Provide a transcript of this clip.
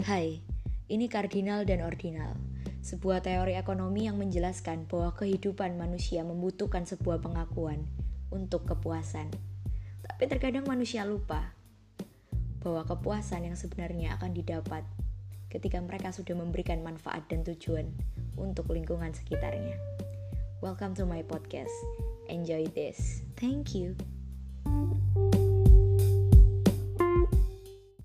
Hai, ini kardinal dan ordinal, sebuah teori ekonomi yang menjelaskan bahwa kehidupan manusia membutuhkan sebuah pengakuan untuk kepuasan. Tapi terkadang manusia lupa bahwa kepuasan yang sebenarnya akan didapat ketika mereka sudah memberikan manfaat dan tujuan untuk lingkungan sekitarnya. Welcome to my podcast. Enjoy this. Thank you.